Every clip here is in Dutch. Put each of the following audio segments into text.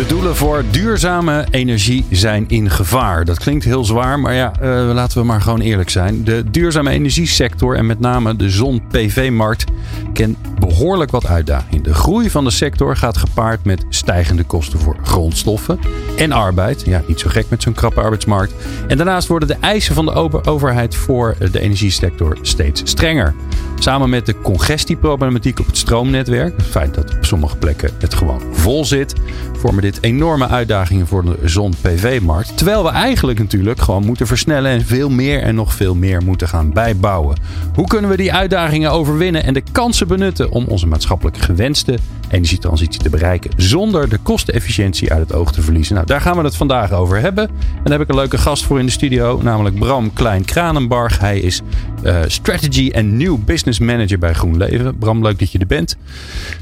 De doelen voor duurzame energie zijn in gevaar. Dat klinkt heel zwaar, maar ja, uh, laten we maar gewoon eerlijk zijn. De duurzame energiesector en met name de zon-PV-markt kent behoorlijk wat uitdagingen. De groei van de sector gaat gepaard met stijgende kosten voor grondstoffen en arbeid. Ja, niet zo gek met zo'n krappe arbeidsmarkt. En daarnaast worden de eisen van de overheid voor de energiesector steeds strenger. Samen met de congestieproblematiek op het stroomnetwerk, het feit dat op sommige plekken het gewoon vol zit, vormen dit enorme uitdagingen voor de zon-PV-markt. Terwijl we eigenlijk natuurlijk gewoon moeten versnellen en veel meer en nog veel meer moeten gaan bijbouwen. Hoe kunnen we die uitdagingen overwinnen en de kansen benutten om onze maatschappelijk gewenste energietransitie te bereiken zonder de kostenefficiëntie uit het oog te verliezen? Nou, daar gaan we het vandaag over hebben. En daar heb ik een leuke gast voor in de studio, namelijk Bram Klein-Kranenbarg. Hij is uh, Strategy en New Business Manager bij GroenLeven. Bram, leuk dat je er bent.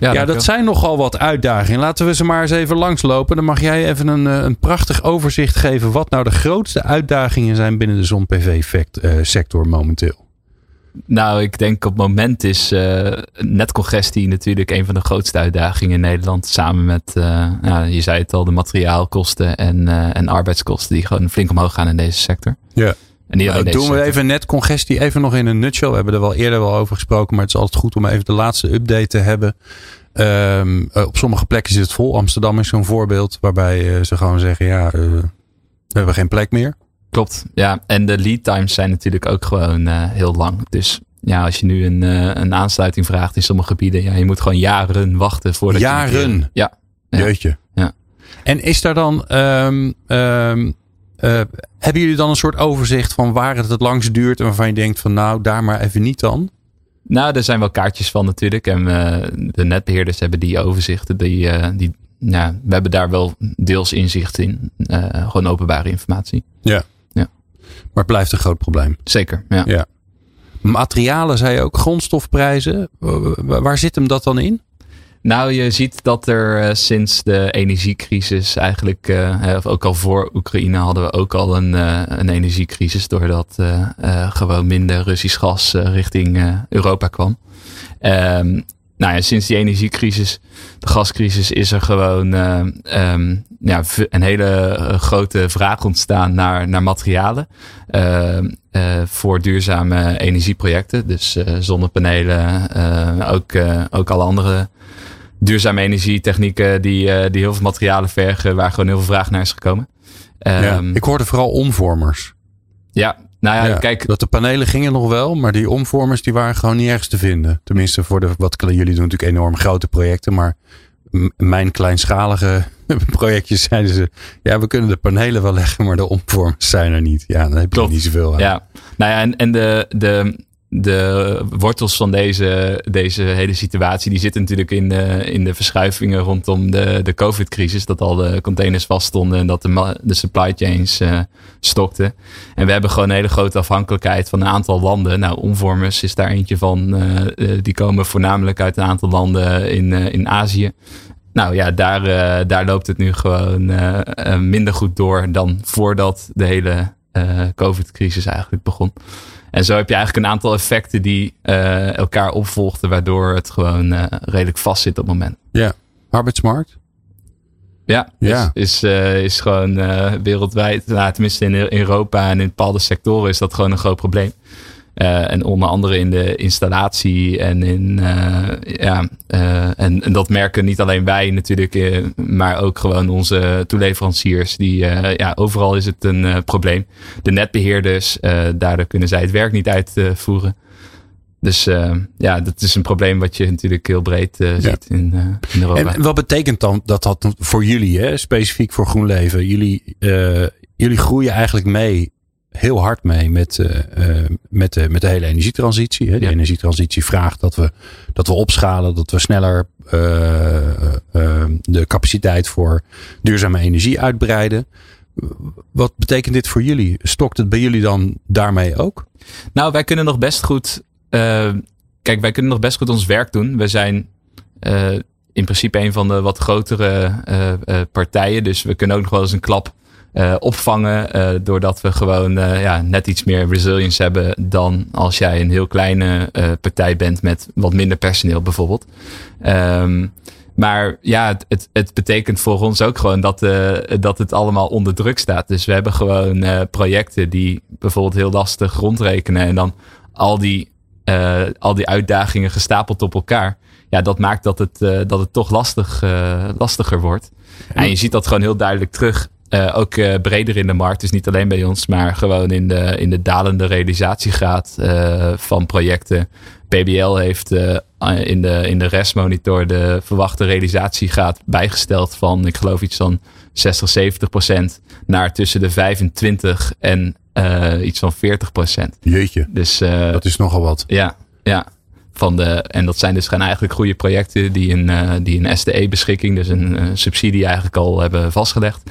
Ja, ja dat zijn nogal wat uitdagingen. Laten we ze maar eens even langslopen. Dan mag jij even een, een prachtig overzicht geven wat nou de grootste uitdagingen zijn binnen de zon-PV-sector momenteel. Nou, ik denk op het moment is uh, netcongestie natuurlijk een van de grootste uitdagingen in Nederland. Samen met, uh, ja, je zei het al, de materiaalkosten en, uh, en arbeidskosten die gewoon flink omhoog gaan in deze sector. Ja. En nou, doen we even net congestie even nog in een nutshell. We hebben er wel eerder wel over gesproken, maar het is altijd goed om even de laatste update te hebben. Um, op sommige plekken zit het vol. Amsterdam is zo'n voorbeeld waarbij ze gewoon zeggen, ja, we hebben geen plek meer. Klopt, ja. En de lead times zijn natuurlijk ook gewoon uh, heel lang. Dus ja, als je nu een, uh, een aansluiting vraagt in sommige gebieden, ja, je moet gewoon jaren wachten voordat jaren. je... Ja. Jeetje. Ja. En is daar dan, um, um, uh, hebben jullie dan een soort overzicht van waar het het langst duurt en waarvan je denkt van nou, daar maar even niet dan? Nou, er zijn wel kaartjes van natuurlijk. En de netbeheerders hebben die overzichten. Die, die, nou, we hebben daar wel deels inzicht in. gewoon openbare informatie. Ja. Maar het blijft een groot probleem. Zeker, ja. ja. Materialen, zei je ook, grondstofprijzen. Waar zit hem dat dan in? Nou, je ziet dat er uh, sinds de energiecrisis eigenlijk, uh, ook al voor Oekraïne hadden we ook al een, uh, een energiecrisis, doordat gewoon minder Russisch gas richting Europa kwam. Um, nou ja, sinds die energiecrisis, de gascrisis, is er gewoon uh, um, ja, een hele uh, grote vraag ontstaan naar, naar materialen. Uh, voor duurzame energieprojecten. Dus zonnepanelen, ook, ook alle andere duurzame energietechnieken die, die heel veel materialen vergen, waar gewoon heel veel vraag naar is gekomen. Ja, um, ik hoorde vooral omvormers. Ja, nou ja, kijk. Dat de panelen gingen nog wel, maar die omvormers die waren gewoon niet ergens te vinden. Tenminste, voor de, wat jullie doen natuurlijk enorm grote projecten, maar mijn kleinschalige projectjes zeiden ze, ja, we kunnen de panelen wel leggen, maar de omvormers zijn er niet. Ja, dan heb je niet zoveel aan. Ja, nou ja, en, en de, de, de wortels van deze, deze hele situatie, die zitten natuurlijk in de, in de verschuivingen rondom de, de COVID-crisis. Dat al de containers vaststonden en dat de, de supply chains uh, stokten. En we hebben gewoon een hele grote afhankelijkheid van een aantal landen. Nou, Omvormers is daar eentje van. Uh, die komen voornamelijk uit een aantal landen in, in Azië. Nou ja, daar, daar loopt het nu gewoon minder goed door dan voordat de hele COVID-crisis eigenlijk begon. En zo heb je eigenlijk een aantal effecten die uh, elkaar opvolgden, waardoor het gewoon uh, redelijk vast zit op het moment. Ja, arbeidsmarkt? Ja, ja. Is, is, uh, is gewoon wereldwijd, nou, tenminste in Europa en in bepaalde sectoren is dat gewoon een groot probleem. Uh, en onder andere in de installatie en in uh, ja, uh, en, en, dat merken niet alleen wij natuurlijk, maar ook gewoon onze toeleveranciers. Die ja, overal is het een probleem. De netbeheerders, daardoor kunnen zij het werk niet uitvoeren. Dus ja, dat is een probleem wat je natuurlijk heel breed ziet in, in Europa. En wat betekent dan dat dat voor jullie, hè, specifiek voor GroenLeven? Jullie, jullie groeien eigenlijk mee heel hard mee met, uh, met, de, met de hele energietransitie. Hè. De energietransitie vraagt dat we, dat we opschalen, dat we sneller uh, de capaciteit voor duurzame energie uitbreiden. Wat betekent dit voor jullie? Stokt het bij jullie dan daarmee ook? Nou, wij kunnen nog best goed. Uh, kijk, wij kunnen nog best goed ons werk doen. We zijn uh, in principe een van de wat grotere uh, partijen. Dus we kunnen ook nog wel eens een klap opvangen. doordat we gewoon ja, net iets meer resilience hebben dan als jij een heel kleine partij bent met wat minder personeel bijvoorbeeld. Um, maar ja, het, het betekent voor ons ook gewoon dat, uh, dat het allemaal onder druk staat. Dus we hebben gewoon uh, projecten die bijvoorbeeld heel lastig rondrekenen. En dan al die, uh, al die uitdagingen gestapeld op elkaar. Ja, dat maakt dat het, dat het toch lastig, lastiger wordt. En je ziet dat gewoon heel duidelijk terug. Ook breder in de markt. Dus niet alleen bij ons, maar gewoon in de, in de dalende realisatiegraad van projecten. PBL heeft in, de, in de restmonitor de verwachte realisatiegraad bijgesteld van, ik geloof iets van 60, 70 procent naar tussen de 25 en iets van 40 procent. Jeetje, dus, dat is nogal wat. Ja, ja. Van de, en dat zijn dus gaan eigenlijk goede projecten die een, die een SDE-beschikking, dus een subsidie eigenlijk al hebben vastgelegd.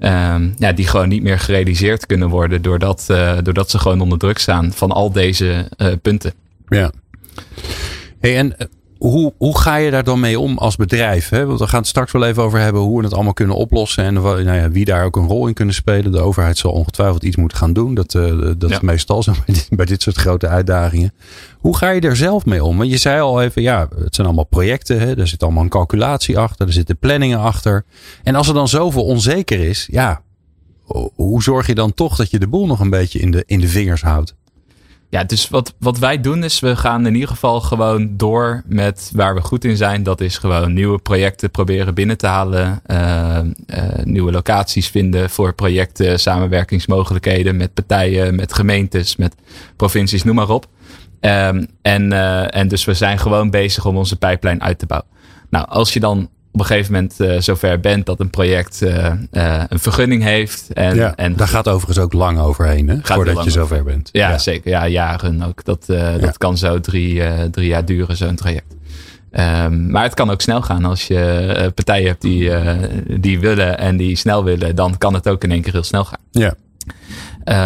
Um, ja, die gewoon niet meer gerealiseerd kunnen worden doordat, doordat ze gewoon onder druk staan van al deze punten. Ja. Hey, en eh, hoe, hoe ga je daar dan mee om als bedrijf? Hè? Want we gaan het straks wel even over hebben hoe we het allemaal kunnen oplossen. En nou ja, wie daar ook een rol in kunnen spelen. De overheid zal ongetwijfeld iets moeten gaan doen. Dat, uh, dat is meestal zo bij dit, bij dit, soort grote uitdagingen. Hoe ga je er zelf mee om? Want je zei al even, ja, het zijn allemaal projecten. Hè? Er zit allemaal een calculatie achter. Er zitten planningen achter. En als er dan zoveel onzeker is, ja, hoe zorg je dan toch dat je de boel nog een beetje in de, in de vingers houdt? Ja, dus wat, wat wij doen is, we gaan in ieder geval gewoon door met waar we goed in zijn. Dat is gewoon nieuwe projecten proberen binnen te halen. Uh, uh, nieuwe locaties vinden voor projecten, samenwerkingsmogelijkheden met partijen, met gemeentes, met provincies, noem maar op. Um, en, uh, en dus we zijn gewoon bezig om onze pijplijn uit te bouwen. Nou, als je dan op een gegeven moment uh, zover bent dat een project uh, uh, een vergunning heeft. En, ja, en daar gaat overigens ook lang overheen, hè? voordat je zover bent. Ja, ja, zeker. Ja, jaren ook. Dat, ja. dat kan zo drie, drie jaar duren, zo'n traject. Um, maar het kan ook snel gaan als je partijen hebt die, die willen en die snel willen. Dan kan het ook in één keer heel snel gaan. Ja.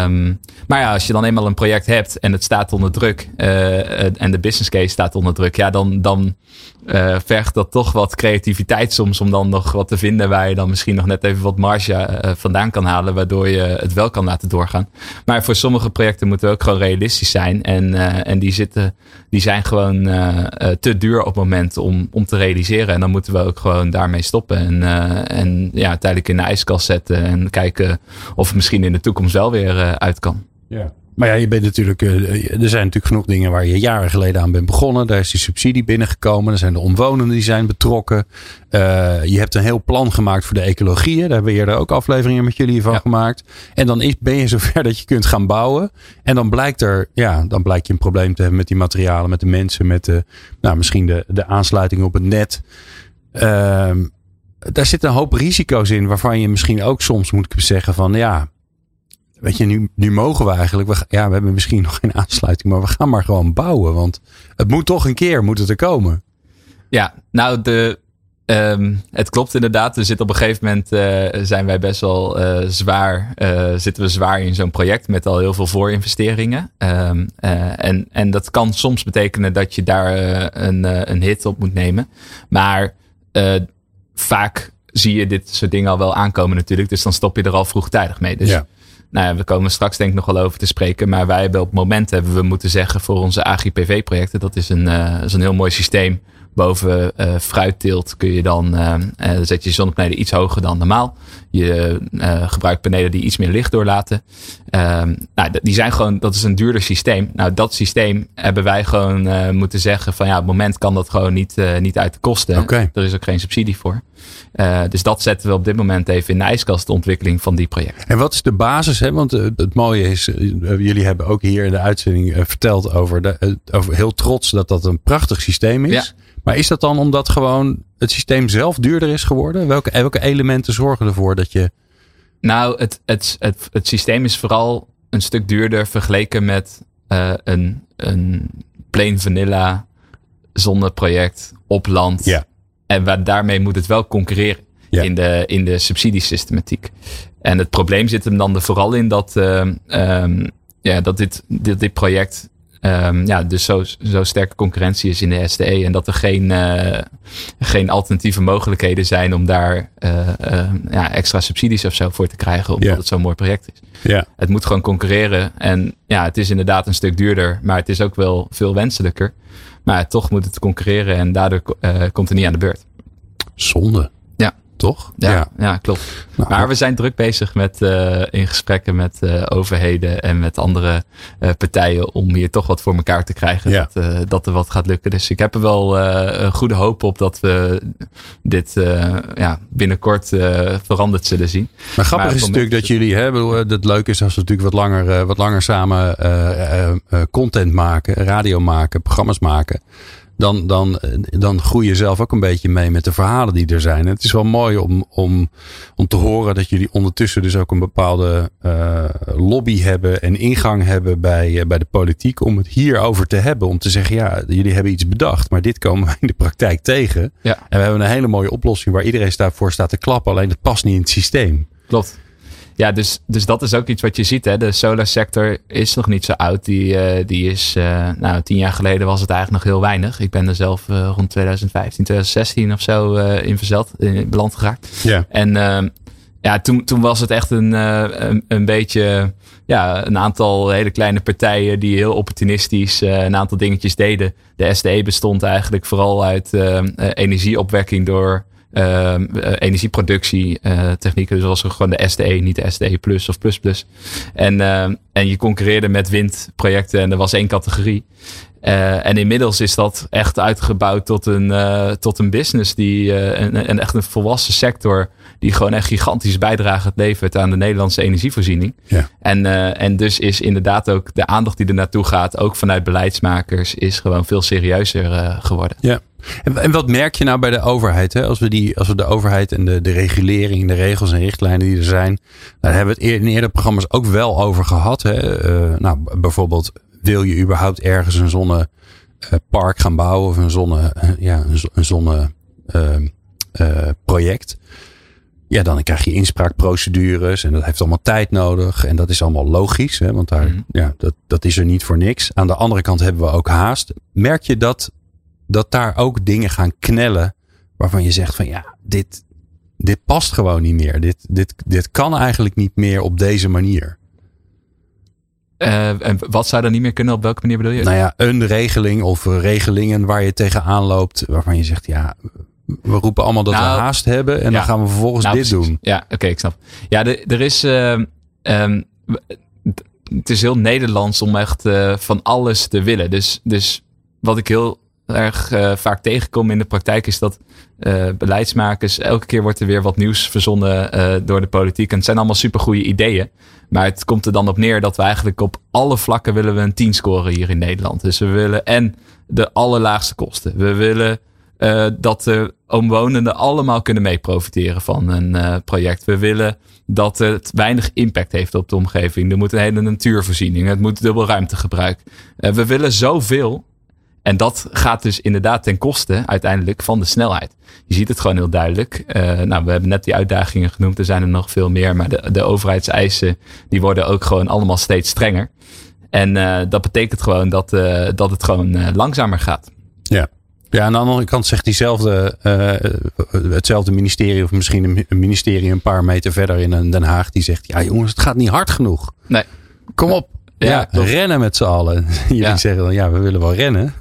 Um, maar ja, als je dan eenmaal een project hebt en het staat onder druk uh, en de business case staat onder druk, ja, dan, dan uh, vergt dat toch wat creativiteit soms om dan nog wat te vinden waar je dan misschien nog net even wat marge uh, vandaan kan halen, waardoor je het wel kan laten doorgaan. Maar voor sommige projecten moeten we ook gewoon realistisch zijn en, en die, zitten, die zijn gewoon te duur op het moment om, om te realiseren. En dan moeten we ook gewoon daarmee stoppen en, en ja, uiteindelijk in de ijskast zetten en kijken of het misschien in de toekomst wel weer uit kan. Ja. Maar ja, je bent natuurlijk, eh, er zijn natuurlijk genoeg dingen waar je jaren geleden aan bent begonnen. Daar is die subsidie binnengekomen. Er zijn de omwonenden die zijn betrokken. Uh, je hebt een heel plan gemaakt voor de ecologie. Daar hebben we eerder ook afleveringen met jullie van gemaakt. En dan is, ben je zover dat je kunt gaan bouwen. En dan blijkt er, ja, dan blijkt je een probleem te hebben met die materialen, met de mensen, met de, nou, misschien de, de aansluiting op het net. Uh, daar zitten een hoop risico's in waarvan je misschien ook soms moet zeggen van ja, weet je, nu, nu mogen we eigenlijk, we, ja, we hebben misschien nog geen aansluiting, maar we gaan maar gewoon bouwen. Want het moet toch een keer, moet het er komen. Ja, nou, de, um, het klopt inderdaad. We zitten op een gegeven moment, uh, zijn wij best wel uh, zwaar, uh, zitten we zwaar in zo'n project met al heel veel voorinvesteringen. Um, en, en dat kan soms betekenen dat je daar een, een hit op moet nemen. Maar vaak zie je dit soort dingen al wel aankomen natuurlijk. Dus dan stop je er al vroegtijdig mee. Dus ja. Nou ja, we komen straks denk ik nog wel over te spreken. Maar wij hebben op het moment hebben we moeten zeggen voor onze AGPV-projecten. Dat is een, uh, is een heel mooi systeem. Boven uh, fruitteelt kun je dan, uh, zet je zonnepanelen iets hoger dan normaal. Je gebruikt panelen die iets meer licht doorlaten. Ehm, nou, die zijn gewoon, dat is een duurder systeem. Nou, dat systeem hebben wij gewoon moeten zeggen van ja, op het moment kan dat gewoon niet, niet uit de kosten. Okay. Er is ook geen subsidie voor. Dus dat zetten we op dit moment even in de ijskast, de ontwikkeling van die projecten. En wat is de basis? Hè? Want het mooie is, jullie hebben ook hier in de uitzending verteld over, de, over heel trots dat dat een prachtig systeem is. Ja. Maar is dat dan omdat gewoon het systeem zelf duurder is geworden? Welke, welke elementen zorgen ervoor dat je. Nou, het, het, het, het systeem is vooral een stuk duurder vergeleken met een, een plain vanilla zonneproject op land. Ja en waar, daarmee moet het wel concurreren in, de, in de subsidiesystematiek. En het probleem zit hem dan er vooral in dat, um, ja, dat dit, dit, dit project um, ja, dus zo, zo sterke concurrentie is in de SDE. En dat er geen, uh, geen alternatieve mogelijkheden zijn om daar uh, uh, ja, extra subsidies of zo voor te krijgen. Omdat het zo'n mooi project is. Ja. Het moet gewoon concurreren. En ja, het is inderdaad een stuk duurder. Maar het is ook wel veel wenselijker. Maar toch moet het concurreren. En daardoor komt het niet aan de beurt. Zonde toch? Ja, ja. klopt. Nou, maar we zijn druk bezig met uh, in gesprekken met uh, overheden en met andere uh, partijen om hier toch wat voor elkaar te krijgen. Ja. Dat, dat er wat gaat lukken. Dus ik heb er wel een goede hoop op dat we dit ja, binnenkort veranderd zullen zien. Maar grappig maar is natuurlijk dat jullie hebben. Het leuke is als we natuurlijk wat langer, wat langer samen content maken, radio maken, programma's maken dan, dan, dan groei je zelf ook een beetje mee met de verhalen die er zijn. het is wel mooi om, om, om te horen dat jullie ondertussen dus ook een bepaalde uh, lobby hebben en ingang hebben bij, uh, bij de politiek om het hierover te hebben. Om te zeggen, ja, jullie hebben iets bedacht, maar dit komen we in de praktijk tegen. Ja. En we hebben een hele mooie oplossing waar iedereen voor staat te klappen, alleen het past niet in het systeem. Klopt. Ja, dus, dus dat is ook iets wat je ziet. Hè. De solar sector is nog niet zo oud. Die, uh, die is, uh, nou, tien jaar geleden was het eigenlijk nog heel weinig. Ik ben er zelf uh, rond 2015, 2016 of zo in verzeld, in beland geraakt. Ja. En ehm, ja, toen, toen was het echt een, een, een, beetje, ja, een aantal hele kleine partijen die heel opportunistisch een aantal dingetjes deden. De SDE bestond eigenlijk vooral uit energieopwekking door uh, energieproductie uh, technieken. Was gewoon de SDE, niet de SDE plus of plus plus. En, uh, en je concurreerde met windprojecten en er was één categorie. Uh, en inmiddels is dat echt uitgebouwd tot een, uh, tot een business die uh, een, een, echt een volwassen sector die gewoon echt gigantische bijdrage levert aan de Nederlandse energievoorziening. Ja. En, en dus is inderdaad ook de aandacht die er naartoe gaat, ook vanuit beleidsmakers, is gewoon veel serieuzer geworden. Ja. En, en, wat merk je nou bij de overheid? Hè? Als, we die, als we de overheid en de, de regulering, de regels en richtlijnen die er zijn, daar hebben we het in eerdere programma's ook wel over gehad. Hè? Nou, bijvoorbeeld, wil je überhaupt ergens een zonnepark gaan bouwen of een zonne, ja, een zonneproject? Uh, ja, dan krijg je inspraakprocedures en dat heeft allemaal tijd nodig. En dat is allemaal logisch, hè, want daar, mm. ja, dat, dat is er niet voor niks. Aan de andere kant hebben we ook haast. Merk je dat dat daar ook dingen gaan knellen waarvan je zegt van ja, dit, dit past gewoon niet meer. Dit, dit, dit kan eigenlijk niet meer op deze manier. Uh, en wat zou er niet meer kunnen? Op welke manier bedoel je? Nou ja, een regeling of regelingen waar je tegenaan loopt. Waarvan je zegt, ja, we roepen allemaal dat nou, we haast hebben. En ja, dan gaan we vervolgens nou, dit precies. doen. Ja, oké, okay, ik snap. Ja, er, er is... Uh, um, het is heel Nederlands om echt uh, van alles te willen. Dus, dus wat ik heel erg uh, vaak tegenkom in de praktijk is dat uh, beleidsmakers, elke keer wordt er weer wat nieuws verzonnen uh, door de politiek. En het zijn allemaal supergoeie ideeën. Maar het komt er dan op neer dat we eigenlijk op alle vlakken willen we een 10 scoren hier in Nederland. Dus we willen en de allerlaagste kosten. We willen dat de omwonenden allemaal kunnen mee profiteren van een project. We willen dat het weinig impact heeft op de omgeving. Er moet een hele natuurvoorziening. Het moet dubbel ruimtegebruik. we willen zoveel en dat gaat dus inderdaad ten koste uiteindelijk van de snelheid. Je ziet het gewoon heel duidelijk. Uh, nou, we hebben net die uitdagingen genoemd. Er zijn er nog veel meer. Maar de, de overheidseisen die worden ook gewoon allemaal steeds strenger. En uh, dat betekent gewoon dat, uh, dat het gewoon langzamer gaat. Ja. Ja, aan de andere kant zegt diezelfde, hetzelfde ministerie, of misschien een ministerie een paar meter verder in Den Haag, die zegt: Ja, jongens, het gaat niet hard genoeg. Nee. Kom op. Ja, ja rennen met z'n allen. Jullie ja. zeggen dan: Ja, we willen wel rennen.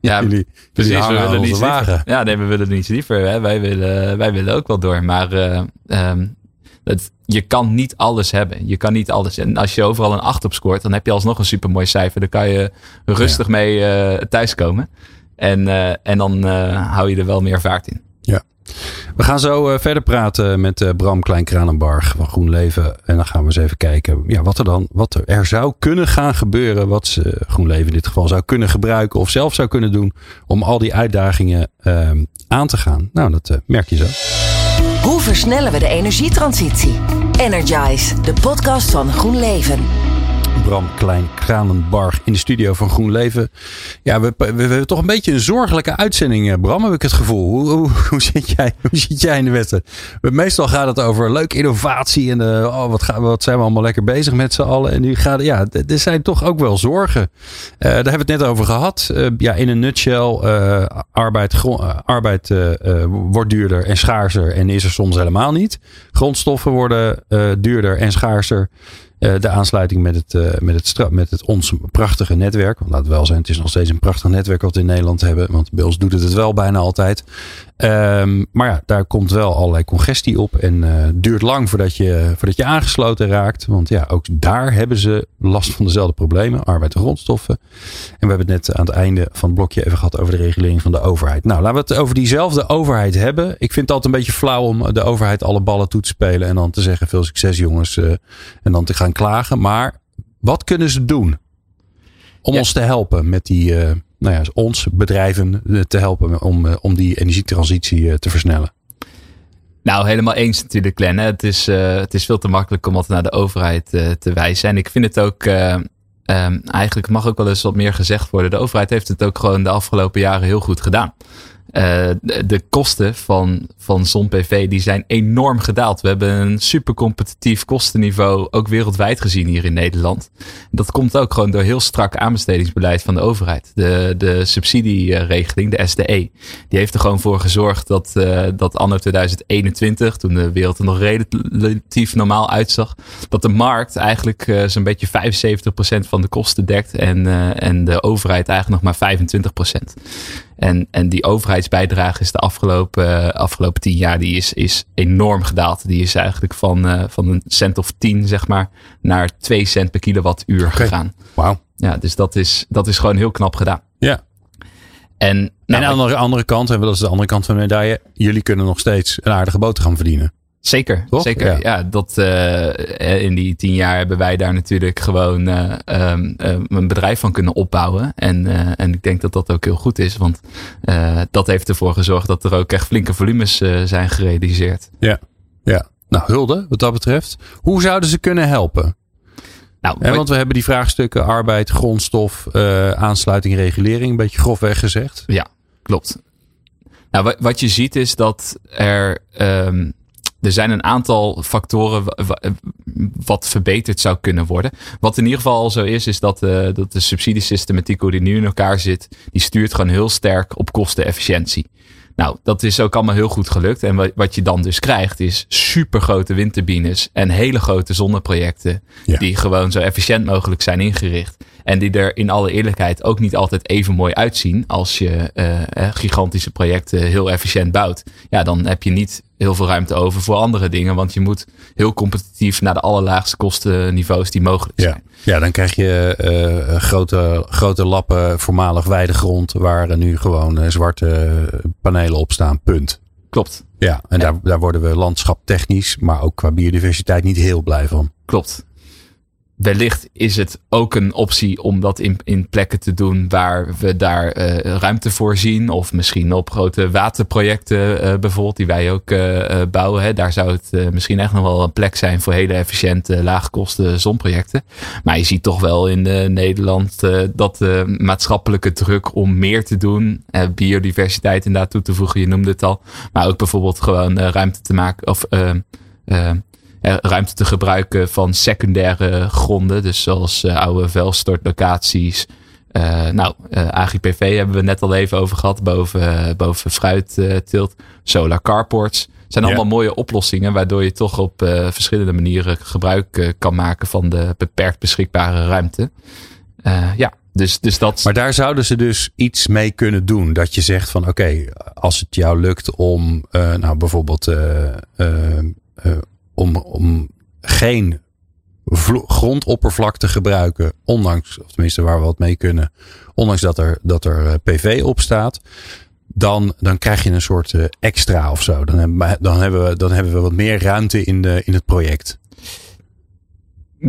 Ja, jullie, precies. Jullie we willen niet wagen. Ja, nee, we willen niet liever. Hè. Wij, willen, wij willen ook wel door. Maar uh, um, dat, je kan niet alles hebben. Je kan niet alles. En als je overal een 8 op scoort, dan heb je alsnog een supermooi cijfer. Dan kan je rustig ja. mee uh, thuiskomen. En, uh, en dan hou je er wel meer vaart in. Ja. We gaan zo uh, verder praten met uh, Bram Klein-Kranenbarg van GroenLeven. En dan gaan we eens even kijken ja, wat er dan wat er, zou kunnen gaan gebeuren. Wat uh, GroenLeven in dit geval zou kunnen gebruiken of zelf zou kunnen doen. Om al die uitdagingen ehm, aan te gaan. Nou, dat merk je zo. Hoe versnellen we de energietransitie? Energize, de podcast van GroenLeven. Bram Klein-Kranenbarg in de studio van GroenLeven. Ja, we, we, hebben toch een beetje een zorgelijke uitzending, eh, Bram, heb ik het gevoel. Hoe, hoe, hoe, zit, jij, hoe zit jij in de wedstrijd? Meestal gaat het over leuke innovatie en uh, oh, wat, wat zijn we allemaal lekker bezig met z'n allen. En nu gaat ja, er zijn toch ook wel zorgen. Uh, daar hebben we het net over gehad. Ja, in een nutshell, arbeid, arbeid wordt duurder en schaarser en is er soms helemaal niet. Grondstoffen worden duurder en schaarser. Uh, de aansluiting met het, uh, met, het met het ons prachtige netwerk. Want laat wel zijn, het is nog steeds een prachtig netwerk wat we in Nederland hebben. Want bij ons doet het het wel bijna altijd. Um, maar ja, daar komt wel allerlei congestie op. En uh, duurt lang voordat je, voordat je aangesloten raakt. Want ja, ook daar hebben ze last van dezelfde problemen. Arbeid en grondstoffen. En we hebben het net aan het einde van het blokje even gehad over de regulering van de overheid. Nou, laten we het over diezelfde overheid hebben. Ik vind het altijd een beetje flauw om de overheid alle ballen toe te spelen. En dan te zeggen veel succes jongens. En dan te gaan klagen. Maar wat kunnen ze doen om ja. ons te helpen met die... Uh, nou ja, ons bedrijven te helpen om, om die energietransitie te versnellen. Nou, helemaal eens natuurlijk, Glenn. Het is, het is veel te makkelijk om altijd naar de overheid te wijzen. En ik vind het ook, um, eigenlijk mag ook wel eens wat meer gezegd worden. De overheid heeft het ook gewoon de afgelopen jaren heel goed gedaan. Uh, de kosten van, van zon-PV die zijn enorm gedaald. We hebben een super competitief kostenniveau, ook wereldwijd gezien hier in Nederland. Dat komt ook gewoon door heel strak aanbestedingsbeleid van de overheid. De, de subsidieregeling, de SDE, die heeft er gewoon voor gezorgd dat, uh, dat anno 2021, toen de wereld er nog relatief normaal uitzag, dat de markt eigenlijk uh, zo'n beetje 75% van de kosten dekt en, en de overheid eigenlijk nog maar 25%. En, en die overheidsbijdrage is de afgelopen, uh, afgelopen tien jaar die is, is enorm gedaald. Die is eigenlijk van, uh, van een cent of tien, zeg maar, naar twee cent per kilowattuur okay. gegaan. Wauw. Ja, dus dat is, dat is gewoon heel knap gedaan. Ja. En, nou, en aan de andere kant, en dat is de andere kant van de medaille, jullie kunnen nog steeds een aardige boterham verdienen. Zeker, Toch? zeker. Ja. ja dat, uh, in die tien jaar hebben wij daar natuurlijk gewoon uh, um, een bedrijf van kunnen opbouwen. En, en ik denk dat dat ook heel goed is, want dat heeft ervoor gezorgd dat er ook echt flinke volumes zijn gerealiseerd. Ja, ja. Nou, hulde wat dat betreft. Hoe zouden ze kunnen helpen? Nou, want we hebben die vraagstukken arbeid, grondstof, aansluiting, regulering, een beetje grofweg gezegd. Ja, klopt. Nou, wat je ziet is dat er. Um, er zijn een aantal factoren wat verbeterd zou kunnen worden. Wat in ieder geval al zo is, is dat, uh, dat de subsidiesystematiek hoe die nu in elkaar zit, die stuurt gewoon heel sterk op kostenefficiëntie. Nou, dat is ook allemaal heel goed gelukt. En wat je dan dus krijgt, is super grote windturbines en hele grote zonneprojecten. Ja. Die gewoon zo efficiënt mogelijk zijn ingericht. En die er in alle eerlijkheid ook niet altijd even mooi uitzien als je uh, gigantische projecten heel efficiënt bouwt. Ja, dan heb je niet heel veel ruimte over voor andere dingen. Want je moet heel competitief naar de allerlaagste kostenniveaus die mogelijk zijn. Ja, ja dan krijg je uh, grote, grote lappen voormalig weidegrond waar nu gewoon uh, zwarte panelen op staan. Punt. Klopt. Ja, en ja. Daar, daar worden we landschaptechnisch, maar ook qua biodiversiteit niet heel blij van. Klopt wellicht is het ook een optie om dat in, in plekken te doen waar we daar uh, ruimte voor zien. Of misschien op grote waterprojecten uh, bijvoorbeeld, die wij ook uh, bouwen. Hè. Daar zou het misschien echt nog wel een plek zijn voor hele efficiënte, laagkosten zonprojecten. Maar je ziet toch wel in Nederland dat de maatschappelijke druk om meer te doen, biodiversiteit inderdaad toe te voegen, je noemde het al. Maar ook bijvoorbeeld gewoon ruimte te maken of ruimte te gebruiken van secundaire gronden. Dus zoals uh, oude vuilstortlocaties. Uh, nou, AGPV hebben we net al even over gehad. Boven, boven fruitteelt. solar carports. zijn allemaal mooie oplossingen. Waardoor je toch op verschillende manieren gebruik kan maken van de beperkt beschikbare ruimte. ja, dus, dus dat... Maar daar zouden ze dus iets mee kunnen doen. Dat je zegt van oké, okay, als het jou lukt om nou bijvoorbeeld om, om geen grondoppervlak te gebruiken, ondanks, of tenminste waar we wat mee kunnen, ondanks dat er, dat er eh, PV op staat, dan, dan krijg je een soort uh, extra of zo. Dan hebben, dan, hebben we, dan hebben we wat meer ruimte in, de, in het project.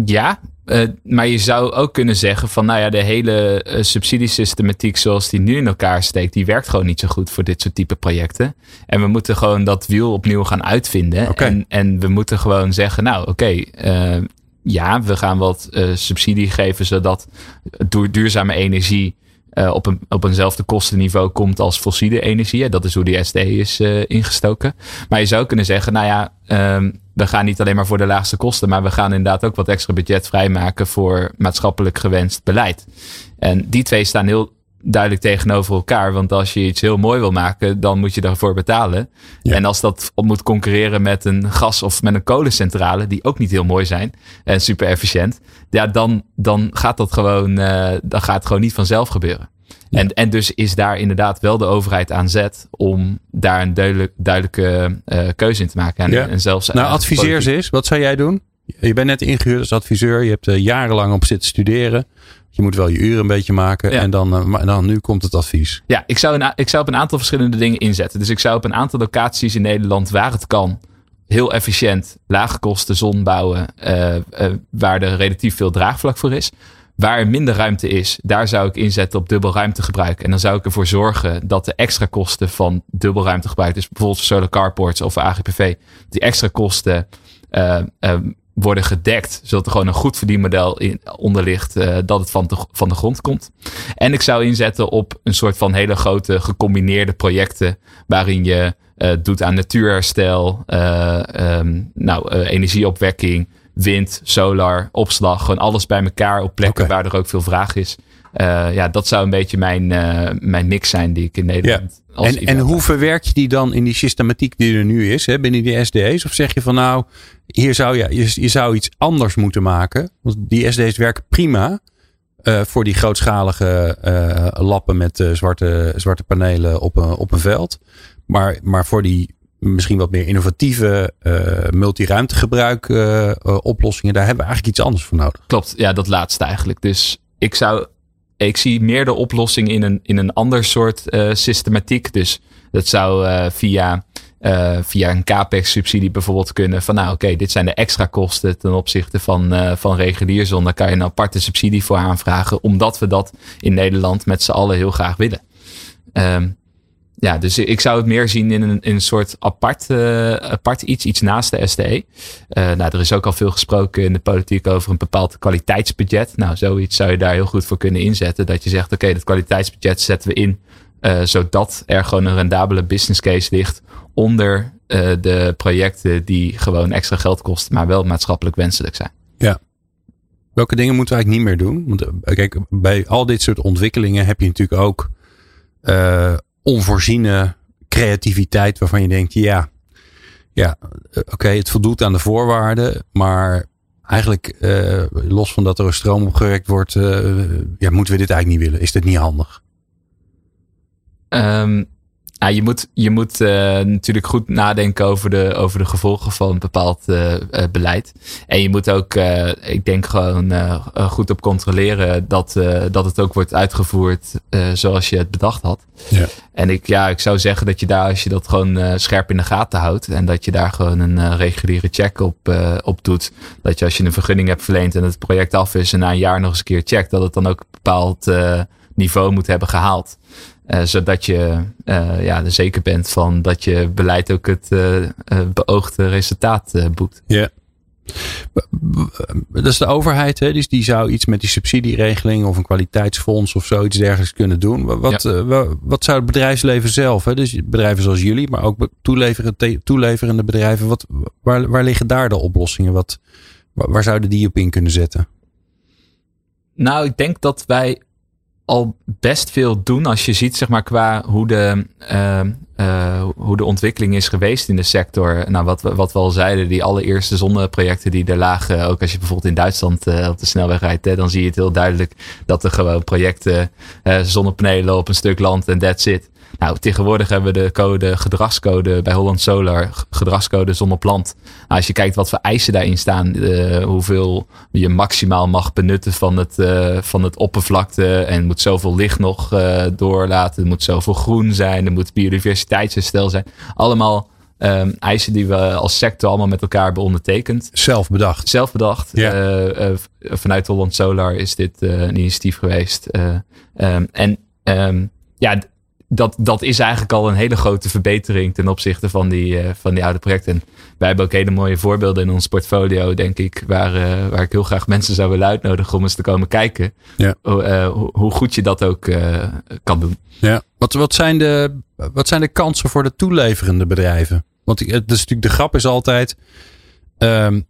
Ja, uh, maar je zou ook kunnen zeggen van nou ja, de hele uh, subsidiesystematiek zoals die nu in elkaar steekt, die werkt gewoon niet zo goed voor dit soort type projecten. En we moeten gewoon dat wiel opnieuw gaan uitvinden. Okay. En, en we moeten gewoon zeggen, nou oké, okay, uh, ja, we gaan wat subsidie geven zodat duurzame energie op, een, op eenzelfde kostenniveau komt als fossiele energie. Dat is hoe die SDE is ingestoken. Maar je zou kunnen zeggen, nou ja, ehm, we gaan niet alleen maar voor de laagste kosten, maar we gaan inderdaad ook wat extra budget vrijmaken voor maatschappelijk gewenst beleid. En die twee staan heel duidelijk tegenover elkaar. Want als je iets heel mooi wil maken, dan moet je daarvoor betalen. En als dat moet concurreren met een gas- of met een kolencentrale, die ook niet heel mooi zijn en super efficiënt, ja, dan, dan gaat dat gewoon, uh, dan gaat het gewoon niet vanzelf gebeuren. En, en dus is daar inderdaad wel de overheid aan zet om daar een duidelijk, duidelijke uh, keuze in te maken. En, ja. en zelfs. Nou, adviseer ze eens. Wat zou jij doen? Je bent net ingehuurd als adviseur. Je hebt er jarenlang op zitten studeren. Je moet wel je uren een beetje maken. En dan, maar dan nu komt het advies. Ja, ik zou, een, ik zou op een aantal verschillende dingen inzetten. Dus ik zou op een aantal locaties in Nederland waar het kan. Heel efficiënt, lage kosten zon bouwen. Uh, waar er relatief veel draagvlak voor is. Waar er minder ruimte is, daar zou ik inzetten op dubbel ruimtegebruik. En dan zou ik ervoor zorgen dat de extra kosten van dubbel ruimtegebruik, dus bijvoorbeeld solar carports of AGPV, die extra kosten uh, uh, worden gedekt, zodat er gewoon een goed verdienmodel in, onder ligt, uh, dat het van de, van de grond komt. En ik zou inzetten op een soort van hele grote gecombineerde projecten, waarin je doet aan natuurherstel, um, nou, energieopwekking, wind, solar, opslag, gewoon alles bij elkaar op plekken waar er ook veel vraag is. Uh, ja, dat zou een beetje mijn, uh, mijn mix zijn die ik in Nederland. Ja. En, en hoe verwerk je die dan in die systematiek die er nu is, hè, binnen die SD's? Of zeg je van nou, hier zou je, je, je zou iets anders moeten maken? Want die SD's werken prima uh, voor die grootschalige lappen met zwarte, zwarte panelen op een, op een veld. Maar, maar voor die misschien wat meer innovatieve uh, multiruimtegebruik uh, oplossingen. Daar hebben we eigenlijk iets anders voor nodig. Klopt, ja, dat laatste eigenlijk. Dus ik zou, ik zie meer de oplossing in een, in een ander soort systematiek. Dus dat zou via, via een capex-subsidie bijvoorbeeld kunnen. Van nou, oké, dit zijn de extra kosten ten opzichte van, van regulier zon. Daar kan je een aparte subsidie voor aanvragen, omdat we dat in Nederland met z'n allen heel graag willen. Um, ja, dus ik zou het meer zien in een, in een soort apart, uh, apart iets, iets naast de SDE. Uh, nou, er is ook al veel gesproken in de politiek over een bepaald kwaliteitsbudget. Nou, zoiets zou je daar heel goed voor kunnen inzetten. Dat je zegt, oké, dat kwaliteitsbudget zetten we in, uh, zodat er gewoon een rendabele business case ligt onder de projecten die gewoon extra geld kosten, maar wel maatschappelijk wenselijk zijn. Ja. Welke dingen moeten we eigenlijk niet meer doen? Want kijk, bij al dit soort ontwikkelingen heb je natuurlijk ook onvoorziene creativiteit waarvan je denkt, ja, ja, oké, okay, het voldoet aan de voorwaarden, maar eigenlijk uh, los van dat er stroom opgewekt wordt, uh, ja, moeten we dit eigenlijk niet willen? Is dit niet handig? Um, ja, je moet, je moet uh, natuurlijk goed nadenken over de, over de gevolgen van een bepaald uh, beleid. En je moet ook, uh, ik denk gewoon goed op controleren dat, dat het ook wordt uitgevoerd zoals je het bedacht had. Ja. En ik, ja, ik zou zeggen dat je daar, als je dat gewoon scherp in de gaten houdt en dat je daar gewoon een reguliere check op, op doet. Dat je als je een vergunning hebt verleend en het project af is en na een jaar nog eens een keer checkt, dat het dan ook een bepaald niveau moet hebben gehaald. Uh, zodat je uh, ja, er zeker bent van dat je beleid ook het uh, beoogde resultaat boekt. Ja. Dat is de overheid, hè? Dus die zou iets met die subsidieregeling of een kwaliteitsfonds of zoiets dergelijks kunnen doen. Wat, ja. wat zou het bedrijfsleven zelf, hè? dus bedrijven zoals jullie, maar ook toeleverende, toeleverende bedrijven, wat, waar, waar liggen daar de oplossingen? Wat, waar zouden die op in kunnen zetten? Nou, ik denk dat wij al best veel doen als je ziet, zeg maar, qua hoe de, uh, uh, hoe de ontwikkeling is geweest in de sector. Nou, wat, wat we al zeiden, die allereerste zonneprojecten die er lagen, ook als je bijvoorbeeld in Duitsland uh, op de snelweg rijdt, hè, dan zie je het heel duidelijk dat er gewoon projecten, zonnepanelen op een stuk land en that's it. Nou, tegenwoordig hebben we de code, gedragscode bij Holland Solar, gedragscode zonneplant. Nou, als je kijkt wat voor eisen daarin staan, uh, hoeveel je maximaal mag benutten van het, uh, van het oppervlakte. En moet zoveel licht nog uh, doorlaten. Er moet zoveel groen zijn. Er moet biodiversiteitsherstel zijn. Allemaal um, eisen die we als sector allemaal met elkaar hebben ondertekend. Zelf bedacht. Zelf bedacht. Vanuit Holland Solar is dit een initiatief geweest. Um, en um, ja, dat, dat is eigenlijk al een hele grote verbetering ten opzichte van die, uh, van die oude projecten. En wij hebben ook hele mooie voorbeelden in ons portfolio, denk ik, waar, uh, waar ik heel graag mensen zou willen uitnodigen om eens te komen kijken. Ja. Uh, hoe goed je dat ook kan doen. Ja. Wat, wat, zijn de, wat zijn de kansen voor de toeleverende bedrijven? Want het is natuurlijk, de grap is altijd. Um,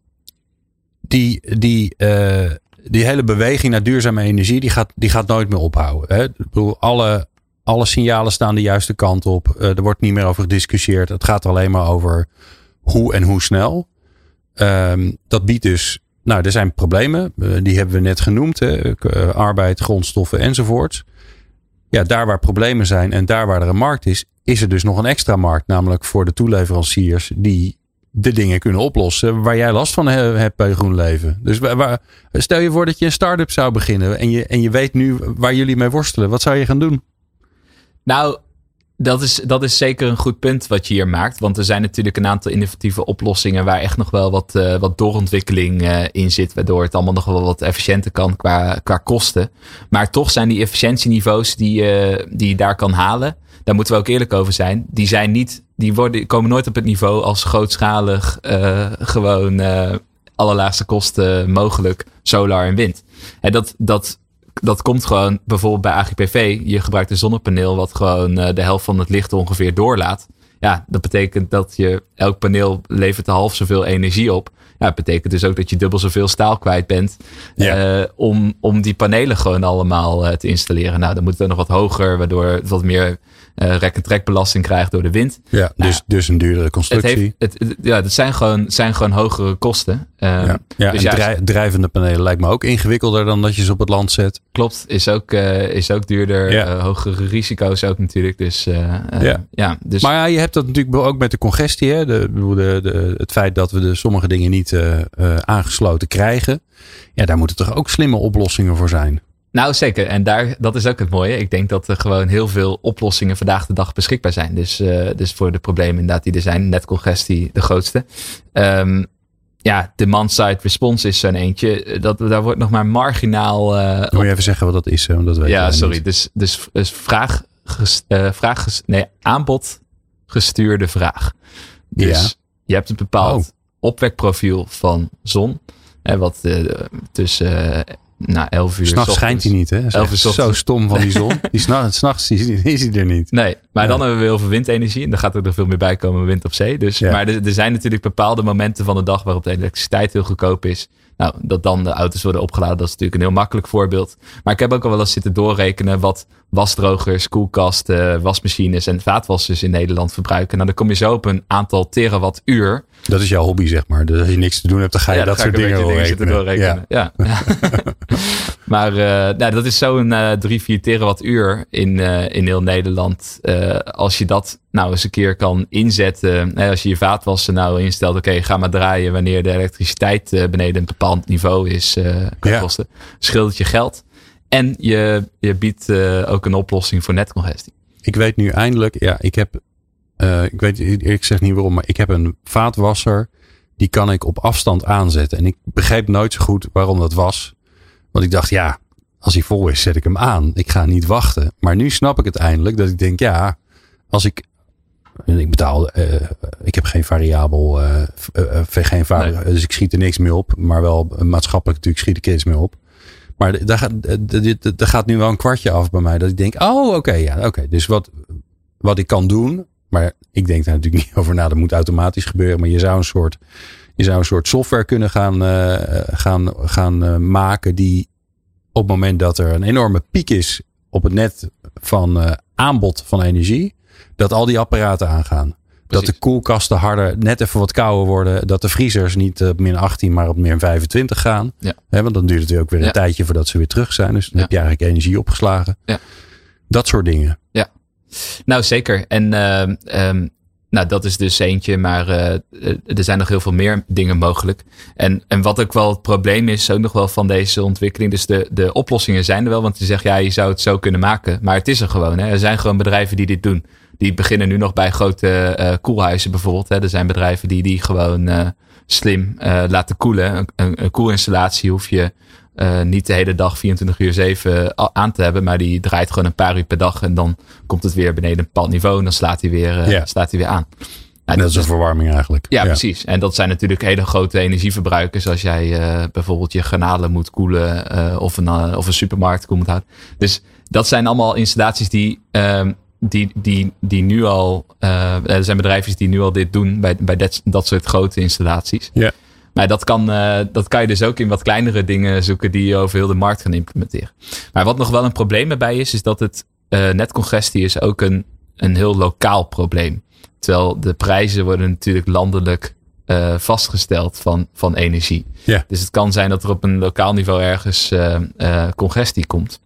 die, die, die hele beweging naar duurzame energie, die gaat, die gaat nooit meer ophouden. Hè? Ik bedoel, alle, alle signalen staan de juiste kant op. Uh, er wordt niet meer over gediscussieerd. Het gaat alleen maar over hoe en hoe snel. Um, dat biedt dus, nou, er zijn problemen. Uh, die hebben we net genoemd. Hè? Uh, arbeid, grondstoffen enzovoort. Ja, daar waar problemen zijn en daar waar er een markt is, is er dus nog een extra markt. Namelijk voor de toeleveranciers die de dingen kunnen oplossen waar jij last van hebt bij GroenLeven. Dus waar, stel je voor dat je een start-up zou beginnen en je, en je weet nu waar jullie mee worstelen. Wat zou je gaan doen? Nou, dat is, dat is zeker een goed punt wat je hier maakt. Want er zijn natuurlijk een aantal innovatieve oplossingen waar echt nog wel wat, uh, wat doorontwikkeling uh, in zit. Waardoor het allemaal nog wel wat efficiënter kan qua, qua kosten. Maar toch zijn die efficiëntieniveaus die, uh, die je daar kan halen. Daar moeten we ook eerlijk over zijn. Die zijn niet, die worden, komen nooit op het niveau als grootschalig gewoon allerlaagste kosten mogelijk solar en wind. En dat, dat dat komt gewoon bijvoorbeeld bij AGPV. Je gebruikt een zonnepaneel wat gewoon uh, de helft van het licht ongeveer doorlaat. Ja, dat betekent dat je elk paneel levert half zoveel energie op. Ja, dat betekent dus ook dat je dubbel zoveel staal kwijt bent. Ja. Uh, om, om die panelen gewoon allemaal uh, te installeren. Nou, dan moet het nog wat hoger, waardoor het wat meer uh, rek- en trekbelasting krijgt door de wind. Ja, nou, dus, dus een duurdere constructie. Het heeft, het, ja, dat zijn gewoon, zijn gewoon hogere kosten. Um, ja, ja dus en drijvende panelen lijkt me ook ingewikkelder dan dat je ze op het land zet. Klopt, is ook, is ook duurder. Ja. Hogere risico's ook natuurlijk. Dus, ja. ja. dus... Maar ja, je hebt dat natuurlijk ook met de congestie. Hè? De, de, de, het feit dat we de sommige dingen niet aangesloten krijgen. Ja, daar moeten toch ook slimme oplossingen voor zijn. Nou, zeker. En daar, dat is ook het mooie. Ik denk dat er gewoon heel veel oplossingen vandaag de dag beschikbaar zijn. Dus, uh, dus voor de problemen inderdaad die er zijn. Netcongestie de grootste. Um, ja, demand-side response is zo'n eentje. Dat, daar wordt nog maar marginaal... Uh, Moet je even zeggen wat dat is? Want dat weet ja, sorry. Dus, dus, dus vraag, ges, uh, vraag ges, nee, aanbod gestuurde vraag. Dus ja. je hebt een bepaald oh. Opwekprofiel van zon. Hè, wat uh, tussen nou, 11 uur. S'nachts schijnt hij niet, hè? Elf uur zo stom van die zon. die s'nachts is, is hij er niet. Nee, maar ja. dan hebben we heel veel windenergie. En dan gaat er nog veel meer bij komen wind op zee. Dus, ja. Maar er, er, zijn natuurlijk bepaalde momenten van de dag waarop de elektriciteit heel goedkoop is. Nou, dat dan de auto's worden opgeladen, dat is natuurlijk een heel makkelijk voorbeeld. Maar ik heb ook al wel eens zitten doorrekenen wat wasdrogers, koelkasten, wasmachines en vaatwassers in Nederland verbruiken. Nou, dan kom je zo op een aantal terawattuur. Dat is jouw hobby, zeg maar. Dus als je niks te doen hebt, dan ga je ja, dat soort dingen doorrekenen. doorrekenen. Ja. ja. maar uh, nou, dat is zo'n uh, 3, 4 terawattuur in, uh, in heel Nederland. Uh, als je dat nou eens een keer kan inzetten. Hè, als je je vaatwassen nou instelt, oké, okay, ga maar draaien wanneer de elektriciteit beneden een bepaald niveau is ja. kosten. Scheelt het je geld. En je, je biedt ook een oplossing voor netcongestie. Ik weet nu eindelijk, ja, ik heb, ik weet ik zeg niet waarom, maar ik heb een vaatwasser. Die kan ik op afstand aanzetten. En ik begreep nooit zo goed waarom dat was. Want ik dacht, ja, als hij vol is, zet ik hem aan. Ik ga niet wachten. Maar nu snap ik het eindelijk dat ik denk, ja, als ik. Ik betaal, uh, ik heb geen variabel, uh, geen vari nee. dus ik schiet er niks meer op. Maar wel maatschappelijk natuurlijk schiet ik er iets meer op. Maar daar gaat, daar gaat nu wel een kwartje af bij mij. Dat ik denk, oh oké, okay, ja, oké. Okay. Dus wat, wat ik kan doen. Maar ik denk daar natuurlijk niet over na. Dat moet automatisch gebeuren. Maar je zou een soort, je zou een soort software kunnen gaan, uh, gaan, gaan uh, maken. Die op het moment dat er een enorme piek is op het net van uh, aanbod van energie. Dat al die apparaten aangaan. Dat de koelkasten harder, net even wat kouder worden. Dat de vriezers niet op min 18, maar op min 25 gaan. Ja. He, want dan duurt het ook weer een ja. tijdje voordat ze weer terug zijn. Dus dan ja. heb je eigenlijk energie opgeslagen. Ja. Dat soort dingen. Ja, nou zeker. En uh, um, nou, dat is dus eentje, maar uh, er zijn nog heel veel meer dingen mogelijk. En, en wat ook wel het probleem is, ook nog wel van deze ontwikkeling. Dus de, de oplossingen zijn er wel, want je zegt ja, je zou het zo kunnen maken. Maar het is er gewoon. Hè. Er zijn gewoon bedrijven die dit doen. Die beginnen nu nog bij grote uh, koelhuizen bijvoorbeeld. Hè. Er zijn bedrijven die die gewoon uh, slim laten koelen. Een koelinstallatie hoef je niet de hele dag 24 uur 7 aan te hebben, maar die draait gewoon een paar uur per dag en dan komt het weer beneden een bepaald niveau en dan slaat hij weer, ja. slaat hij weer aan. Nou, dat is een verwarming eigenlijk. Ja, precies. En dat zijn natuurlijk hele grote energieverbruikers als jij bijvoorbeeld je garnalen moet koelen of, een, of een supermarkt koel moet houden. Dus dat zijn allemaal installaties die ehm, die, die, die nu al, er zijn bedrijven die nu al dit doen bij, bij dat, dat soort grote installaties. Ja. Maar dat kan, uh, dat kan je dus ook in wat kleinere dingen zoeken die je over heel de markt gaan implementeren. Maar wat nog wel een probleem erbij is, is dat het uh, netcongestie is ook een, een heel lokaal probleem. Terwijl de prijzen worden natuurlijk landelijk uh, vastgesteld van, van energie. Ja. Dus het kan zijn dat er op een lokaal niveau ergens congestie komt.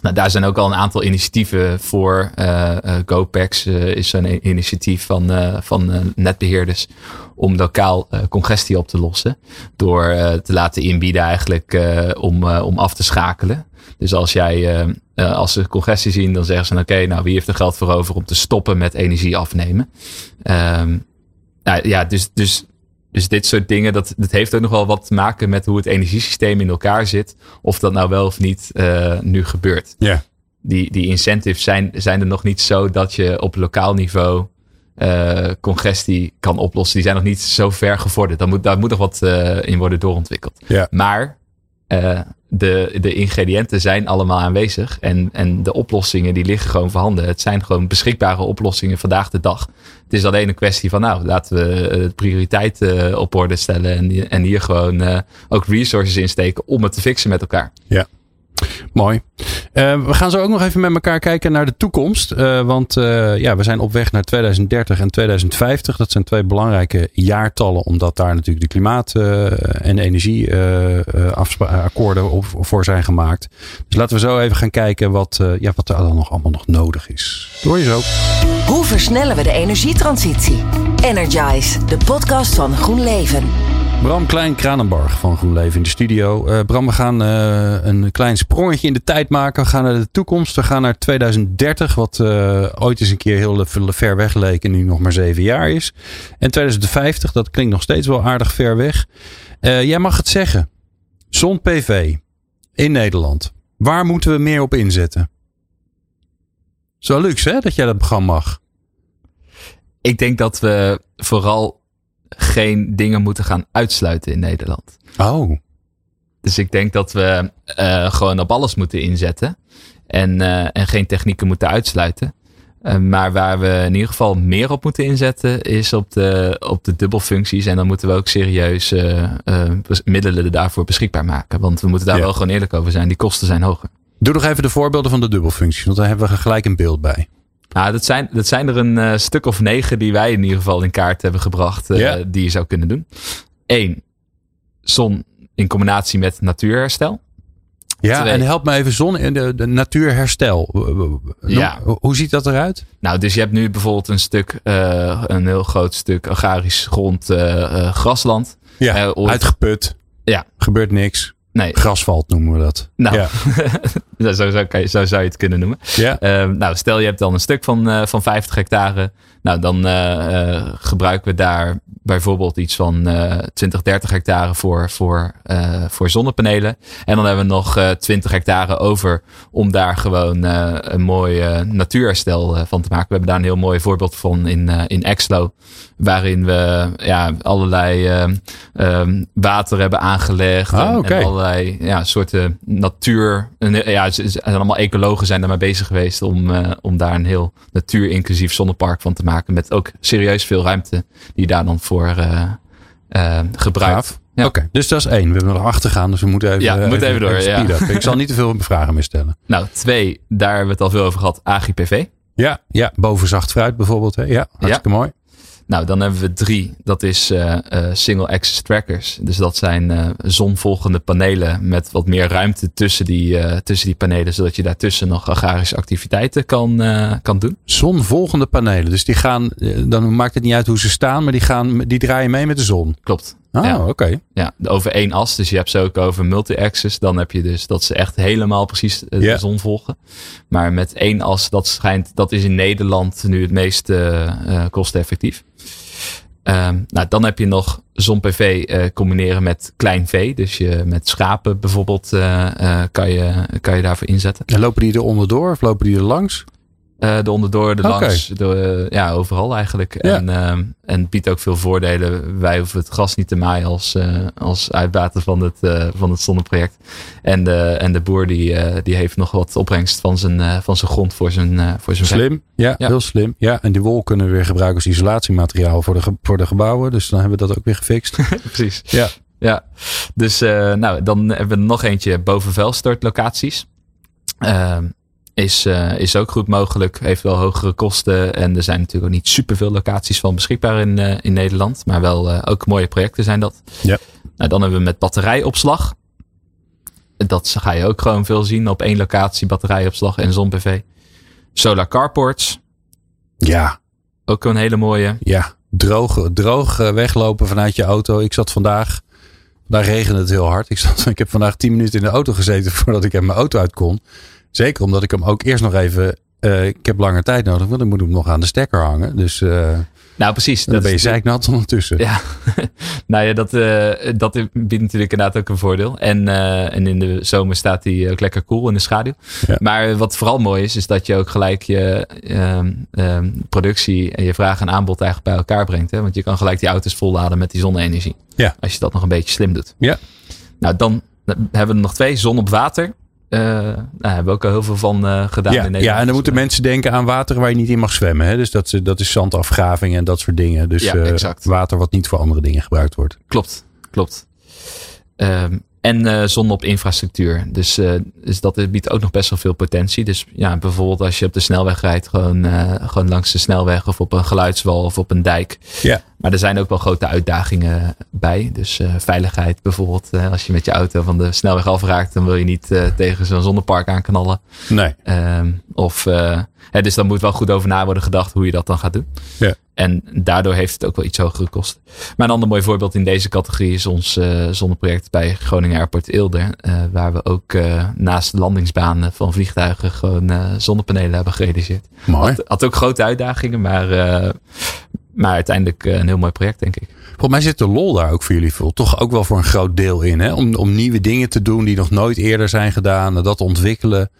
Nou, daar zijn ook al een aantal initiatieven voor. Uh, GoPax uh, is zo'n initiatief van, van netbeheerders om lokaal congestie op te lossen. Door te laten inbieden eigenlijk om, om af te schakelen. Dus als jij, als ze congestie zien, dan zeggen ze oké, nou wie heeft er geld voor over om te stoppen met energie afnemen. Um, nou, ja, dus, dus dus dit soort dingen, dat, dat heeft ook nog wel wat te maken met hoe het energiesysteem in elkaar zit. Of dat nou wel of niet uh, nu gebeurt. Ja. Die, die incentives zijn, zijn er nog niet zo dat je op lokaal niveau uh, congestie kan oplossen. Die zijn nog niet zo ver gevorderd. Daar moet, daar moet nog wat uh, in worden doorontwikkeld. Ja. Maar uh, de, de ingrediënten zijn allemaal aanwezig. En, en de oplossingen die liggen gewoon voorhanden. Het zijn gewoon beschikbare oplossingen vandaag de dag. Het is alleen een kwestie van, nou, laten we uh, prioriteit uh, op orde stellen. En, en hier gewoon uh, ook resources insteken om het te fixen met elkaar. Ja. Mooi. Uh, we gaan zo ook nog even met elkaar kijken naar de toekomst. Uh, want uh, ja, we zijn op weg naar 2030 en 2050. Dat zijn twee belangrijke jaartallen, omdat daar natuurlijk de klimaat- en energieakkoorden voor zijn gemaakt. Dus laten we zo even gaan kijken wat, ja, wat er dan nog allemaal nog nodig is. Doe je zo. Hoe versnellen we de energietransitie? Energize, de podcast van GroenLeven. Bram Klein-Kranenbarg van GroenLeven in de studio. Uh, Bram, we gaan uh, een klein sprongetje in de tijd maken. We gaan naar de toekomst. We gaan naar 2030, wat uh, ooit eens een keer heel ver weg leek en nu nog maar zeven jaar is. En 2050, dat klinkt nog steeds wel aardig ver weg. jij mag het zeggen. Zon-PV in Nederland. Waar moeten we meer op inzetten? Zo luxe hè, dat jij dat gewoon mag. Ik denk dat we vooral geen dingen moeten gaan uitsluiten in Nederland. Oh. Dus ik denk dat we uh, gewoon op alles moeten inzetten. En, uh, en geen technieken moeten uitsluiten. Uh, maar waar we in ieder geval meer op moeten inzetten, is op de, op de dubbelfuncties. En dan moeten we ook serieus middelen daarvoor beschikbaar maken. Want we moeten daar ja. wel gewoon eerlijk over zijn. Die kosten zijn hoger. Doe nog even de voorbeelden van de dubbelfuncties, want daar hebben we gelijk een beeld bij. Nou, dat zijn, dat zijn er een uh, stuk of negen die wij in ieder geval in kaart hebben gebracht. Uh, yeah. Die je zou kunnen doen. Eén, zon in combinatie met natuurherstel. Ja, Twee. en help me even zon in de, de natuurherstel. Ja. Hoe ziet dat eruit? Nou, dus je hebt nu bijvoorbeeld een stuk, uh, een heel groot stuk agrarisch grond, grasland. Ja, uitgeput. Ja. Gebeurt niks. Nee. Grasvalt noemen we dat. Nou, ja. zo, zo, zo, zo, zou je het kunnen noemen. Ja. Uh, nou, stel je hebt dan een stuk van, uh, van 50 hectare. Nou, dan uh, gebruiken we daar bijvoorbeeld iets van 20, 30 hectare voor, voor, voor zonnepanelen. En dan hebben we nog 20 hectare over om daar gewoon een mooi natuurherstel van te maken. We hebben daar een heel mooi voorbeeld van in, in Exlo. Waarin we ja, allerlei water hebben aangelegd. Ah, okay. en allerlei ja, soorten natuur. Ja, ze zijn allemaal ecologen zijn daarmee bezig geweest om, uh, om daar een heel natuurinclusief zonnepark van te maken. Met ook serieus veel ruimte die daar dan voor uh, uh, gebruikt. Ja. Oké, okay, dus dat is één. We hebben nog achtergaan, dus we moeten even, ja, we moeten even, even door. ja. Ik zal niet te veel vragen meer stellen. Nou, twee, daar hebben we het al veel over gehad. AGPV. Ja, ja boven zacht fruit bijvoorbeeld. Hè? Ja, hartstikke ja. mooi. Nou, dan hebben we drie. Dat is uh, single access trackers. Dus dat zijn uh, zonvolgende panelen met wat meer ruimte tussen die, tussen die panelen. Zodat je daartussen nog agrarische activiteiten kan, kan doen. Zonvolgende panelen. Dus die gaan, dan maakt het niet uit hoe ze staan, maar die, gaan, die draaien mee met de zon. Klopt. Ah, ja. oké. Okay. Ja, over één as. Dus je hebt ze ook over multi-axis. Dan heb je dus dat ze echt helemaal precies de Yeah. zon volgen. Maar met één as, dat schijnt, dat is in Nederland nu het meest uh, kosteneffectief. Um, nou, dan heb je nog zon-PV uh, combineren met klein vee. Dus je, met schapen bijvoorbeeld uh, kan, je, kan je daarvoor inzetten. En lopen die er onderdoor of lopen die er langs? Uh, de onderdoor, de okay. langs, de, ja, overal eigenlijk. Ja. En, uh, en biedt ook veel voordelen. Wij hoeven het gas niet te maaien als, uh, als uitbater van het, van het zonneproject. En de, en de boer die, die heeft nog wat opbrengst van zijn, van zijn grond voor zijn, voor zijn Slim, ja, ja, heel slim. Ja, en die wol kunnen we weer gebruiken als isolatiemateriaal voor de, voor de gebouwen. Dus dan hebben we dat ook weer gefixt. Precies. Ja. Ja, dus nou, dan hebben we nog eentje boven vuilstortlocaties. Uh, is, uh, is ook goed mogelijk. Heeft wel hogere kosten. En er zijn natuurlijk ook niet superveel locaties van beschikbaar in, uh, in Nederland. Maar wel uh, ook mooie projecten zijn dat. Ja. Nou, dan hebben we met batterijopslag. Dat ga je ook gewoon veel zien op één locatie. Batterijopslag en zon-PV. Solar carports. Ja. Ook een hele mooie. Ja. Droog, droog weglopen vanuit je auto. Ik zat vandaag. Daar regende het heel hard. Ik, zat, ik heb vandaag tien minuten in de auto gezeten voordat ik er mijn auto uit kon. Zeker omdat ik hem ook eerst nog even. Uh, ik heb langer tijd nodig, want dan moet ik hem nog aan de stekker hangen. Dus. Uh, nou, precies. Dan dat ben je zeiknat ondertussen. Ja, nou ja, dat, uh, dat biedt natuurlijk inderdaad ook een voordeel. En, uh, en in de zomer staat hij ook lekker cool in de schaduw. Ja. Maar wat vooral mooi is, is dat je ook gelijk je uh, productie en je vraag en aanbod eigenlijk bij elkaar brengt. Hè? Want je kan gelijk die auto's volladen met die zonne-energie. Ja. Als je dat nog een beetje slim doet. Ja. Nou, dan hebben we nog twee. Zon op water. Uh, nou, hebben we ook al heel veel van uh, gedaan ja, in Nederland. Ja, en dan moeten mensen denken aan water waar je niet in mag zwemmen. Hè? Dus dat, dat is zandafgraving en dat soort dingen. Dus ja, uh, water wat niet voor andere dingen gebruikt wordt. Klopt, klopt. Um, en zon op infrastructuur. Dus, dus dat biedt ook nog best wel veel potentie. Dus ja, bijvoorbeeld als je op de snelweg rijdt, gewoon, gewoon langs de snelweg of op een geluidswal of op een dijk. Ja. Maar er zijn ook wel grote uitdagingen bij. Dus veiligheid bijvoorbeeld. als je met je auto van de snelweg afraakt, dan wil je niet tegen zo'n zonnepark aanknallen. Nee. Um, of, hè, dus dan moet wel goed over na worden gedacht hoe je dat dan gaat doen. Ja. En daardoor heeft het ook wel iets hogere kosten. Maar een ander mooi voorbeeld in deze categorie is ons zonneproject bij Groningen Airport Eelde. Waar we ook naast de landingsbanen van vliegtuigen gewoon zonnepanelen hebben gerealiseerd. Mooi. Had, had ook grote uitdagingen, maar, maar uiteindelijk een heel mooi project, denk ik. Volgens mij zit de lol daar ook voor jullie veel. Toch ook wel voor een groot deel in. Hè? Om, om nieuwe dingen te doen die nog nooit eerder zijn gedaan. Dat ontwikkelen.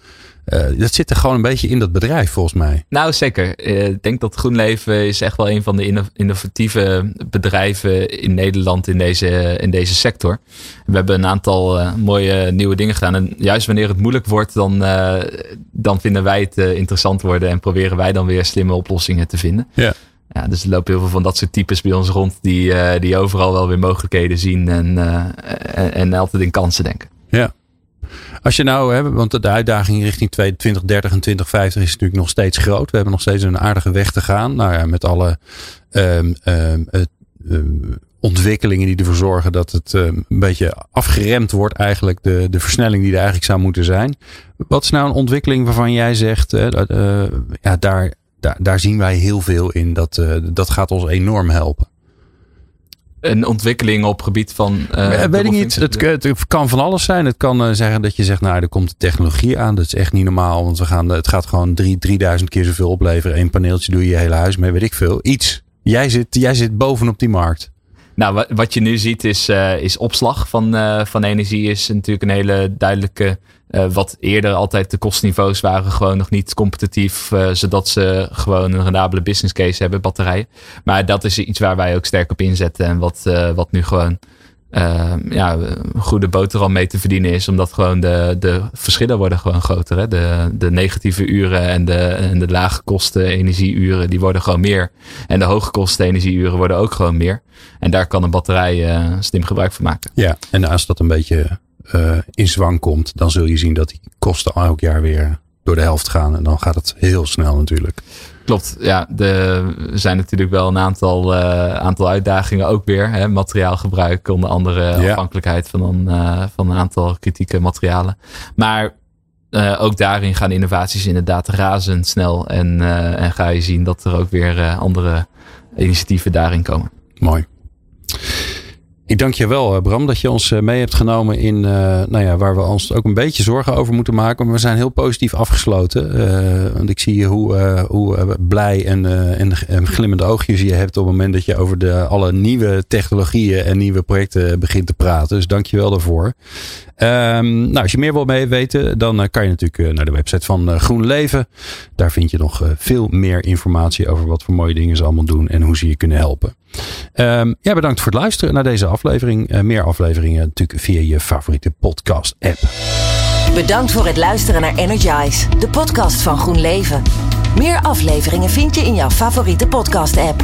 Uh, dat zit er gewoon een beetje in dat bedrijf volgens mij. Nou zeker. Uh, ik denk dat GroenLeven is echt wel een van de innovatieve bedrijven in Nederland in deze, in deze sector. We hebben een aantal uh, mooie nieuwe dingen gedaan. En juist wanneer het moeilijk wordt, dan, dan vinden wij het interessant worden. En proberen wij dan weer slimme oplossingen te vinden. Ja. Ja, dus er lopen heel veel van dat soort types bij ons rond die, die overal wel weer mogelijkheden zien en, en, en altijd in kansen denken. Ja. Als je nou, hè, want de uitdaging richting 2030 en 2050 is natuurlijk nog steeds groot. We hebben nog steeds een aardige weg te gaan. Nou ja, met alle um, um, um, ontwikkelingen die ervoor zorgen dat het een beetje afgeremd wordt, eigenlijk de, de versnelling die er eigenlijk zou moeten zijn. Wat is nou een ontwikkeling waarvan jij zegt, uh, ja, daar, daar, daar zien wij heel veel in. Dat, uh, dat gaat ons enorm helpen een ontwikkeling op gebied van. Uh, weet ik niet. Het, het, kan van alles zijn. Het kan uh, zeggen dat je zegt, nou, er komt de technologie aan. Dat is echt niet normaal. Want we gaan, het gaat gewoon drie, 3000 keer zoveel opleveren. Eén paneeltje doe je je hele huis mee, weet ik veel. Iets. Jij zit, jij zit bovenop die markt. Nou, wat je nu ziet is, uh, is opslag van, uh, van energie. Is natuurlijk een hele duidelijke. Uh, wat eerder altijd de kostniveaus waren gewoon nog niet competitief. zodat ze gewoon een rendabele business case hebben, batterijen. Maar dat is iets waar wij ook sterk op inzetten. En wat, wat nu gewoon ja, een goede boterham mee te verdienen is. Omdat gewoon de, de verschillen worden gewoon groter. Hè? De, de negatieve uren en de, en de lage kosten energieuren, die worden gewoon meer. En de hoge kosten energieuren worden ook gewoon meer. En daar kan een batterij slim gebruik van maken. Ja, en als dat een beetje uh, in zwang komt, dan zul je zien dat die kosten elk jaar weer door de helft gaan. En dan gaat het heel snel natuurlijk. Klopt, ja. De, er zijn natuurlijk wel een aantal, uh, aantal uitdagingen ook weer. Hè? Materiaalgebruik, onder andere ja. afhankelijkheid van een, uh, van een aantal kritieke materialen. Maar uh, ook daarin gaan innovaties inderdaad razendsnel. En, en ga je zien dat er ook weer andere initiatieven daarin komen. Mooi. Ik dank je wel, Bram, dat je ons mee hebt genomen in nou ja, waar we ons ook een beetje zorgen over moeten maken. Maar we zijn heel positief afgesloten. want ik zie hoe, hoe blij en, en, en, glimmende oogjes je hebt op het moment dat je over de, alle nieuwe technologieën en nieuwe projecten begint te praten. Dus dank je wel daarvoor. Um, nou, als je meer wil mee weten, dan kan je natuurlijk naar de website van Groen Leven. Daar vind je nog veel meer informatie over wat voor mooie dingen ze allemaal doen en hoe ze je kunnen helpen. Um, ja, bedankt voor het luisteren naar deze aflevering. meer afleveringen natuurlijk via je favoriete podcast app. Bedankt voor het luisteren naar Energize, de podcast van Groen Leven. Meer afleveringen vind je in jouw favoriete podcast app.